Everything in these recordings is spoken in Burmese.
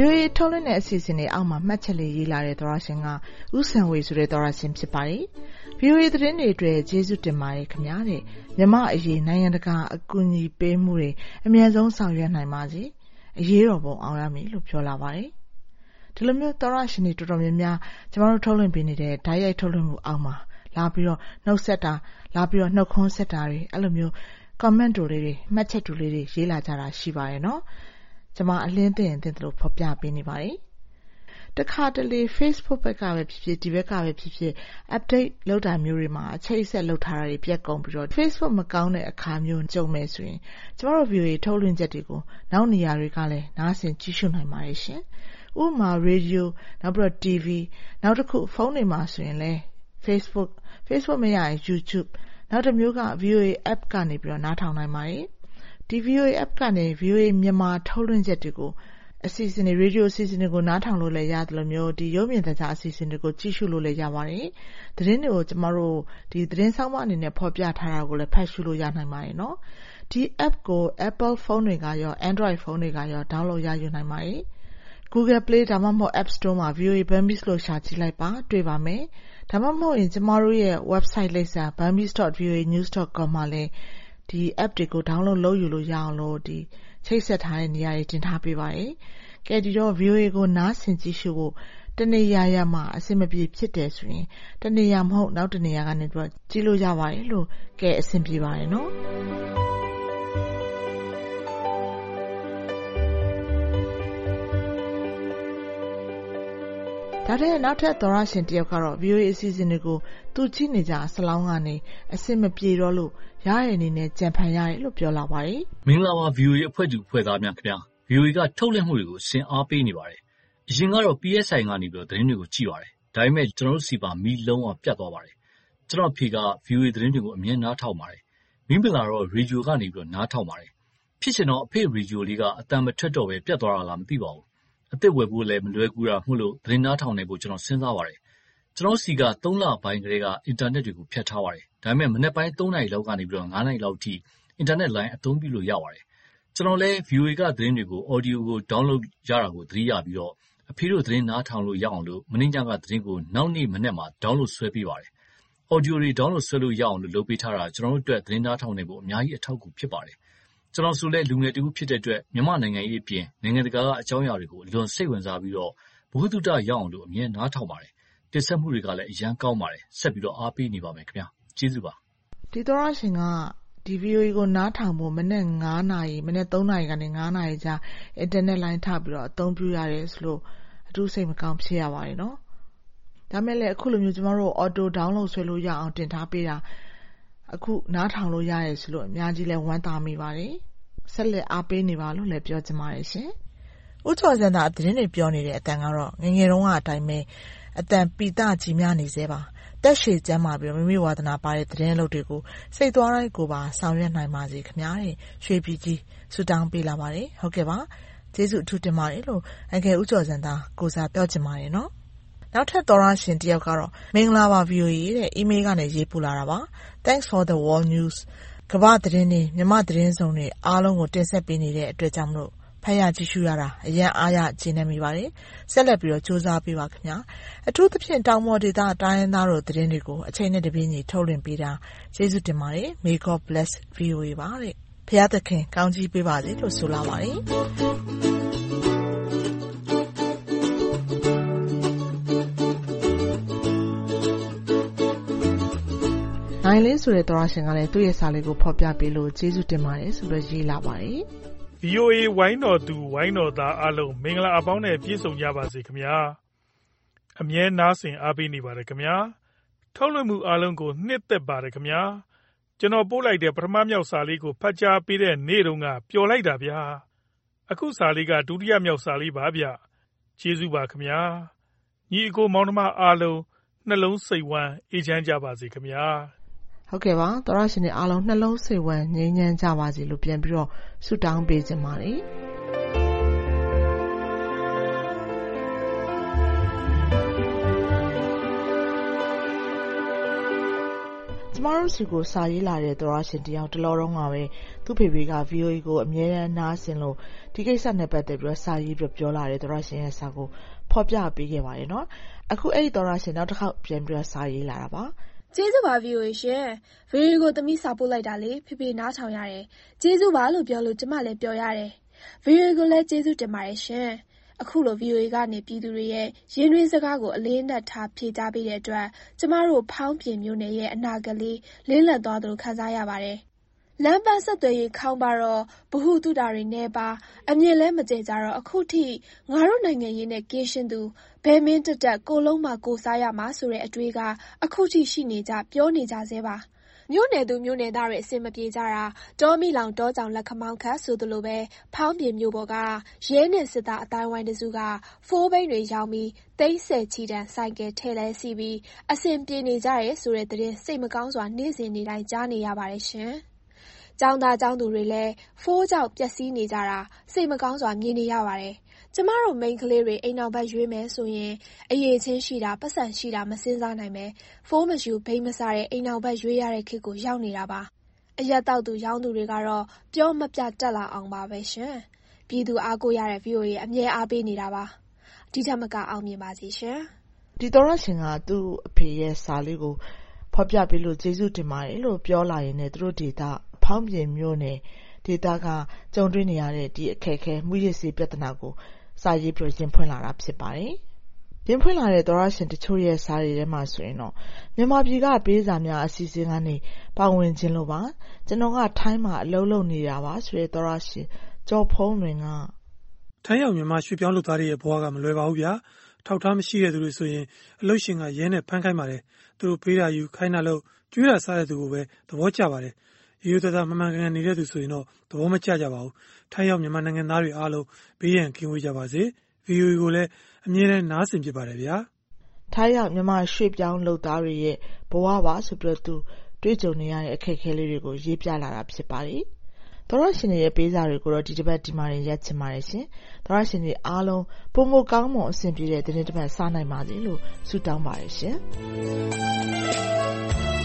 VOA ထုတ်လွှင့်တဲ့အစီအစဉ်တွေအောက်မှာမှတ်ချက်လေးရေးလာတဲ့သောတရှင်ကဦးစံဝေဆိုတဲ့သောတရှင်ဖြစ်ပါတယ်။ VOA သတင်းတွေအတွက်ကျေးဇူးတင်ပါတယ်ခင်ဗျာတဲ့။မြန်မာ့အရေးနိုင်ငံတကာအကူအညီပေးမှုတွေအမြန်ဆုံးဆောင်ရွက်နိုင်ပါစေ။အရေးတော်ပုံအောင်ရမည်လို့ပြောလာပါတယ်။ဒီလိုမျိုးသောတရှင်တွေတော်တော်များများကျမတို့ထုတ်လွှင့်ပေးနေတဲ့တိုက်ရိုက်ထုတ်လွှင့်မှုအောက်မှာလာပြီးတော့နှုတ်ဆက်တာလာပြီးတော့နှုတ်ခွန်းဆက်တာတွေအဲ့လိုမျိုး comment တွေလေးတွေမှတ်ချက်တွေလေးတွေရေးလာကြတာရှိပါတယ်နော်။ ကျမအလင်းသင့်ရင်သင့်သလိုဖော်ပြပေးနေပါတယ်။တခါတလေ Facebook ဘက်ကပဲဖြစ်ဖြစ်ဒီဘက်ကပဲဖြစ်ဖြစ် update လုပ်တာမျိုးတွေမှာအချိတ်အဆက်လုပ်ထားတာတွေပြတ်ကုန်ပြီးတော့ Facebook မကောင်းတဲ့အခါမျိုးကြုံမယ်ဆိုရင်ကျမတို့ view တွေထုတ်လွှင့်ချက်တွေကိုနောက်နေရာတွေကလည်းနားဆင်ကြည့်ရှုနိုင်ပါတယ်ရှင်။ဥပမာ radio နောက်ပြီးတော့ TV နောက်တစ်ခုဖုန်းတွေမှာဆိုရင်လည်း Facebook Facebook မရရင် YouTube နောက်တစ်မျိုးက VOA app ကနေပြီးတော့နားထောင်နိုင်ပါတယ်။ VOA App ကနေ VOA မြန်မာထုတ်လွှင့်ချက်တွေကိုအစီအစဉ်တွေရေဒီယိုအစီအစဉ်တွေကိုနားထောင်လို့လည်းရတယ်လို့မျိုးဒီရုပ်မြင်သံကြားအစီအစဉ်တွေကိုကြည့်ရှုလို့လည်းရပါတယ်။သတင်းတွေကိုကျမတို့ဒီသတင်းဆောင်မအနေနဲ့ဖော်ပြထားတာကိုလည်းဖတ်ရှုလို့ရနိုင်ပါတယ်နော်။ဒီ app ကို Apple ဖုန်းတွေကရော Android ဖုန်းတွေကရော download ရယူနိုင်ပါတယ်။ Google Play ဒါမှမဟုတ် App Store မှာ VOA Burmese လို့ရှာကြည့်လိုက်ပါတွေ့ပါမယ်။ဒါမှမဟုတ်ရင်ကျမတို့ရဲ့ website လိပ်စာ burmese.voanews.com မှာလည်း ဒီ app တွေကို download လုပ်ယူလို့ရအောင်လို့ဒီချိတ်ဆက်ထားတဲ့နေရာတွေတင်ထားပေးပါတယ်။ကဲဒီတော့ VOA ကိုနားဆင်ကြည့်ရှုဖို့တနေရာရာမှာအဆင်မပြေဖြစ်တယ်ဆိုရင်တနေရာမဟုတ်နောက်တနေရာကနေပြီးတော့ကြည့်လို့ရပါတယ်လို့ကဲအဆင်ပြေပါတယ်နော်။ ဒါတဲ့နောက်ထပ်သောရရှင်တယောက်ကတော့ VOA အစီအစဉ်တွေကိုသူကြည့်နေကြဆလောင်းကနေအဆင်မပြေတော့လို့ရတဲ့အနေနဲ့ကြံဖန်ရတယ်လို့ပြောလာပါတယ်။မင်္ဂလာပါ VOA အဖွဲ့သူအဖွဲ့သားများခင်ဗျာ။ VOA ကထုတ်လွှင့်မှုတွေကိုဆင်အားပေးနေပါတယ်။အရင်ကတော့ PSI ကနေပြီးတော့သတင်းတွေကိုကြည့်ပါတယ်။ဒါပေမဲ့ကျွန်တော်တို့စီပါမီးလုံးဝပြတ်သွားပါတယ်။ကျွန်တော်ဖေက VOA သတင်းတွေကိုအမြဲနားထောင်ပါတယ်။မိမလာတော့ရေဒီယိုကနေပြီးတော့နားထောင်ပါတယ်။ဖြစ်ချင်တော့အဖေရေဒီယိုလေးကအတန်မထွက်တော့ပဲပြတ်သွားတာလားမသိပါဘူး အသစ်ဝယ်ဖို့လည်း မလွယ်ကူတာမို့လို့သတင်းနားထောင်နိုင်ဖို့ ကျနော် စဉ်းစားပါတယ်။ကျနော့်ဆီက သုံးလပိုင်းကတည်းက အင်တာနက်တွေကို ဖြတ်ထားပါတယ်။ဒါပေမဲ့မနက်ပိုင်းသုံးနာရီလောက်ကနေငါးနာရီလောက်အထိ အင်တာနက်လိုင်း အသုံးပြုလို့ရပါတယ်။ကျနော်လည်း VOA က သတင်းတွေကိုအော်ဒီယိုကို Download ရတာကို သတိရပြီးတော့အဖေတို့ သတင်းနားထောင်လို့ရအောင်လို့မနေ့ညက သတင်းကို နောက်နေ့မနက်မှာ Download ဆွဲပေးပါတယ်။အော်ဒီယိုတွေ Download ဆွဲလို့ရအောင် လုပ်ပေးထားတာ ကျနော်တို့အတွက် သတင်းနားထောင်နိုင်ဖို့ အများကြီး အထောက်အကူဖြစ်ပါတယ် ကျနော်ဆိုလည်း လူငယ်တဦးဖြစ်တဲ့အတွက် မြန်မာ့နိုင်ငံရေးအပြင် နိုင်ငံတကာက အကြောင်းအရာတွေကို အလွန်စိတ်ဝင်စားပြီးတော့ ဗဟုသုတရအောင်လို့အမြဲနားထောင်ပါတယ်။တင်ဆက်မှုတွေကလည်း အရမ်းကောင်းပါတယ်။ဆက်ပြီးတော့ အားပေးနေပါမယ်ခင်ဗျာ။ကျေးဇူးပါ။ဒီသောတရှင်ကဒီ VOA ကို နားထောင်ဖို့ မနက်9နာရီ မနက်3နာရီကနေ9နာရီကြား အင်တာနက်လိုင်းထပြီးတော့ အသုံးပြုရတယ်ဆိုလို့ အထူးစိတ်မကောင်း ဖြစ်ရပါတယ်နော်။ဒါမဲ့လည်းအခုလိုမျိုး ကျမတို့ auto download ဆွဲလို့ရအောင် တင်ထားပေးတာ အခုနားထောင်လို့ရတယ်ဆိုလို့အများကြီးလဲဝမ်းသာမိပါတယ်။ဆက်လက်အားပေးနေပါလို့လည်းပြောချင်ပါတယ်ရှင်။ဦးကျော်စံသာသတင်းတွေပြောနေတဲ့အတန်ကတော့ငငယ်တုန်းကအတိုင်းပဲအတန်ပီတကြီးများနေစေပါ။တက်ရှည်ကျမ်းမာပြီးမိမိဝါသနာပါတဲ့သတင်းအလုပ်တွေကိုစိတ်သွားတိုင်းကိုပါဆောင်ရွက်နိုင်ပါစေခင်ဗျာတဲ့ရွှေပြည်ကြီးဆုတောင်းပေးလာပါတယ်။ဟုတ်ကဲ့ပါ။ကျေးဇူးအထူးတင်ပါတယ်လို့အငယ်ဦးကျော်စံသာကိုစားပြောချင်ပါတယ်နော်။ နောက်ထပ်သောရရှင်တယောက်ကတော့ မင်္ဂလာပါ VOA တဲ့ email ကနေ ရေးပို့လာတာပါ။ Thanks for the world news ကမ္ဘာသတင်းတွေ မြမသတင်းစုံတွေ အားလုံးကို တင်ဆက်ပေးနေတဲ့အတွက်ကြောင့်မလို့ ဖတ်ရ ကြည့်ရှုရတာ အရန်အားရကျေနပ်မိပါတယ်။ဆက်လက်ပြီးတော့စူးစမ်းပေးပါခင်ဗျာ။အထူးသဖြင့် တောင်ပေါ်ဒေသ တိုင်းရင်းသားတို့ သတင်းတွေကို အချိန်နဲ့တပြေးညီ ထုတ်လွှင့်ပေးတာ ကျေးဇူးတင်ပါတယ်။ May God bless VOA ပါတဲ့။ဖျားသခင် ကောင်းကြီးပေးပါစေလို့ ဆိုလာပါတယ်။ နိုင်လင်းဆိုတဲ့သောရရှင်ကလည်းသူ့ရဲ့စာလေးကိုဖော်ပြပေးလို့ကျေးဇူးတင်ပါတယ်ဆိုပြီးရေးလာပါတယ်။ VOA ဝိုင်းတော်သူဝိုင်းတော်သားအားလုံးမင်္ဂလာအပေါင်းနဲ့ပြည့်စုံကြပါစေခင်ဗျာ။အမြဲနားဆင်အားပေးနေပါတယ်ခင်ဗျာ။ထုတ်လွှင့်မှုအားလုံးကိုနှစ်သက်ပါတယ်ခင်ဗျာ။ကျွန်တော်ပို့လိုက်တဲ့ပထမမြောက်စာလေးကိုဖတ်ကြားပေးတဲ့နေ့တုန်းကပျော်လိုက်တာဗျာ။အခုစာလေးကဒုတိယမြောက်စာလေးပါဗျ။ကျေးဇူးပါခင်ဗျာ။ညီအကိုမောင်နှမအားလုံးနှလုံးစိတ်ဝမ်းအေးချမ်းကြပါစေခင်ဗျာ။ ဟုတ်ကဲ့ပါသောရရှင်တွေအားလုံးနှလုံးစိတ်ဝမ်းငြိမ်းချမ်းကြပါစေလို့ပြန်ပြီးတော့ဆုတောင်းပေးခြင်းပါတယ်။ကျမတို့ဆီကိုစာရေးလာတဲ့သောရရှင်တယောက်တလောတုန်းကပဲသူ့ဖေဖေက VOA ကိုအမြဲတမ်းနားဆင်လို့ဒီကိစ္စနဲ့ပတ်သက်ပြီးတော့စာရေးပြီးပြောလာတဲ့သောရရှင်ရဲ့စာကိုဖော်ပြပေးခဲ့ပါတယ်နော်။အခုအဲဒီသောရရှင်နောက်တခေါက်ပြန်ပြီးတော့စာရေးလာတာပါ။ ကျေးဇူးပါ VOA ရှင်။ VOA ကို သမီးစာပို့လိုက်တာလေ ဖေဖေ နားထောင်ရတယ်။ကျေးဇူးပါလို့ပြောလို့ ကျမလည်းပျော်ရတယ်။ VOA ကိုလည်း ကျေးဇူးတင်ပါတယ်ရှင်။အခုလို VOA ကနေ ပြည်သူတွေရဲ့ ရင်တွင်းစကားကို အလေးအနက်ထား ဖြေကြားပေးတဲ့အတွက် ကျမတို့ ဖောင်းပြင်မြို့နယ်ရဲ့ အနာဂတ်လေး လင်းလပ်သွားသလို ခံစားရပါတယ်။ လမ်းပန်းဆက်သွယ်ရေး ခေါင်းပါးတော့ ဗဟုသုတတွေနည်းပါး၊အမြင်လည်း မကျယ်ကြတော့ အခုထိ ငါတို့နိုင်ငံရေးနဲ့ ကင်းရှင်းသူ ဘယ်မင်းတပ်တပ် ကိုယ်လုံးမှာ ကိုယ်စားရမှာဆိုတဲ့ အတွေးက အခုထိ ရှိနေကြ ပြောနေကြဆဲပါ မြို့နယ်သူ မြို့နယ်သားတွေ အဆင်မပြေကြတာ တောမီးလောင် တောကြောင် လက်ခမောင်းခတ် ဆိုသလိုပဲ ဖောင်းပြင်မြို့ပေါ်က ရဲနဲ့ စစ်သား အသိုင်းအဝိုင်းတစုက ဖိုးဘိန်းတွေရောင်းပြီး သိန်းဆယ်ချီတန် ဆိုင်ကယ် ထည့်လဲစီးပြီး အဆင်ပြေနေကြတယ်ဆိုတဲ့သတင်း စိတ်မကောင်းစွာ နေ့စဉ်နေ့တိုင်း ကြားနေရပါတယ်ရှင်။ ကျောင်းသားကျောင်းသူတွေလည်း ဖိုးကြောင့် ပျက်စီးနေကြတာ စိတ်မကောင်းစွာ မြင်နေရပါတယ် ကျမတို့ မိန်းကလေးတွေ အိမ်ထောင်ဘက်ရွေးမယ်ဆိုရင် အရည်အချင်းရှိတာ၊ပိုက်ဆံရှိတာ မစဉ်းစားနိုင်ဘဲ ဖိုးမယူဘိန်းမစားတဲ့ အိမ်ထောင်ဘက်ရွေးရတဲ့ခေတ်ကို ရောက်နေတာပါ။အရက်သောက်သူ ရောင်းသူတွေကတော့ ပြောမပြတတ်လောက်အောင်ပါပဲရှင်။ပြည်သူအားကိုးရတဲ့ VOA အမြဲအားပေးနေတာပါ။ဒီထက်မက အောင်မြင်ပါစေရှင်။ဒီသောတရှင်က သူ့အဖေရဲ့စာလေးကို ဖော်ပြပေးလို့ ကျေးဇူးတင်ပါတယ်လို့ ပြောလာရင်းနဲ့ သူတို့ဒေသ ဖောင်းပြင်မြို့နယ်ဒေသက ကြုံတွေ့နေရတဲ့အခက်အခဲ မူးယစ်ဆေးပြဿနာကို စာရေးပြီး ရင်ဖွင့်လာတာ ဖြစ်ပါတယ်။ရင်ဖွင့်လာတဲ့ သောတရှင်တချို့ရဲ့ စာတွေထဲမှာဆိုရင်တော့မြန်မာပြည်က ပေးစာများ အစီအစဉ်ကနေ ပါဝင်ချင်လို့ပါ။ကျနော်က ထိုင်းမှာ အလုပ်လုပ်နေတာပါဆိုတဲ့ သောတရှင် ကျော်ဖုန်းလွင်က“ထိုင်းရောက် မြန်မာရွှေ့ပြောင်းလုပ်သားတွေရဲ့ ဘဝက မလွယ်ပါဘူးဗျာ။အထောက်အထား မရှိတဲ့သူတွေဆိုရင် အလုပ်ရှင်က ရဲနဲ့ဖမ်းခိုင်းပါတယ်။သူတို့ပေးတာယူ၊ခိုင်းတာလုပ်၊ကျွေးတာစားတဲ့သူကိုပဲ သဘောကျပါတယ် ရိုးရိုးသားသား မှန်မှန်ကန်ကန် နေတဲ့သူဆိုရင်တော့ သဘောမကျကြပါဘူး။ထိုင်းရောက် မြန်မာနိုင်ငံသားတွေအားလုံး ဘေးရန်ကင်းဝေးကြပါစေ။ VOA ကိုလည်း အမြဲတမ်း နားဆင်ဖြစ်ပါတယ်ဗျာ။ထိုင်းရောက် မြန်မာရွှေ့ပြောင်းလုပ်သားတွေရဲ့ ဘဝပါဆိုပြီးတော့ သူတွေ့ကြုံနေရတဲ့ အခက်အခဲလေးတွေကို ရေးပြလာတာ ဖြစ်ပါတယ်။သောတရှင်တွေရဲ့ ပေးစာတွေကိုတော့ ဒီတပတ် ဒီမှာတင် ရပ်ချင်ပါတယ်ရှင်။သောတရှင်တွေအားလုံး ပိုမိုကောင်းမွန် အဆင်ပြေတဲ့ သီတင်းတပတ် စနိုင်ပါစေလို့ ဆုတောင်းပါတယ်ရှင်။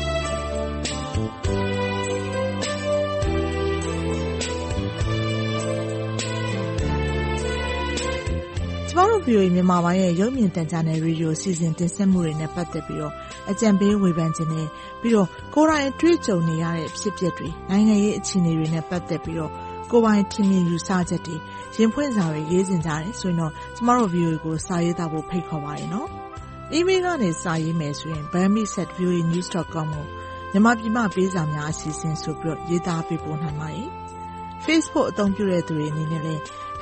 ကျမတို့ VOA မြန်မာပိုင်းရဲ့ရုပ်မြင်သံကြားနယ်ရေဒီယိုအစီအစဉ်တင်ဆက်မှုတွေနဲ့ ပတ်သက်ပြီးတော့အကြံပေးဝေဖန်ခြင်းနဲ့ပြီးတော့ကိုယ်တိုင်အတွေ့အကြုံနေရတဲ့ဖြစ်ပျက်တွေနိုင်ငံရေးအခြေအနေတွေနဲ့ပတ်သက်ပြီးတော့ကိုယ်ပိုင်ထင်မြင်ယူဆချက်တွေရင်ဖွင့်စာတွေရေးတင်ကြတယ်ဆိုရင်တော့ကျမတို့ VOA ကိုစာရေးသားဖို့ဖိတ်ခေါ်ပါတယ်နော်။ email ကနေစာရေးမယ်ဆိုရင် bami@voanews.com ကိုမြန်မာပြည်မှပေးစာများအစီအစဉ်ဆိုပြီးတော့ရေးသားပေးပို့နိုင်ပါတယ်။ Facebook အသုံးပြုတဲ့သူတွေအနေနဲ့လည်း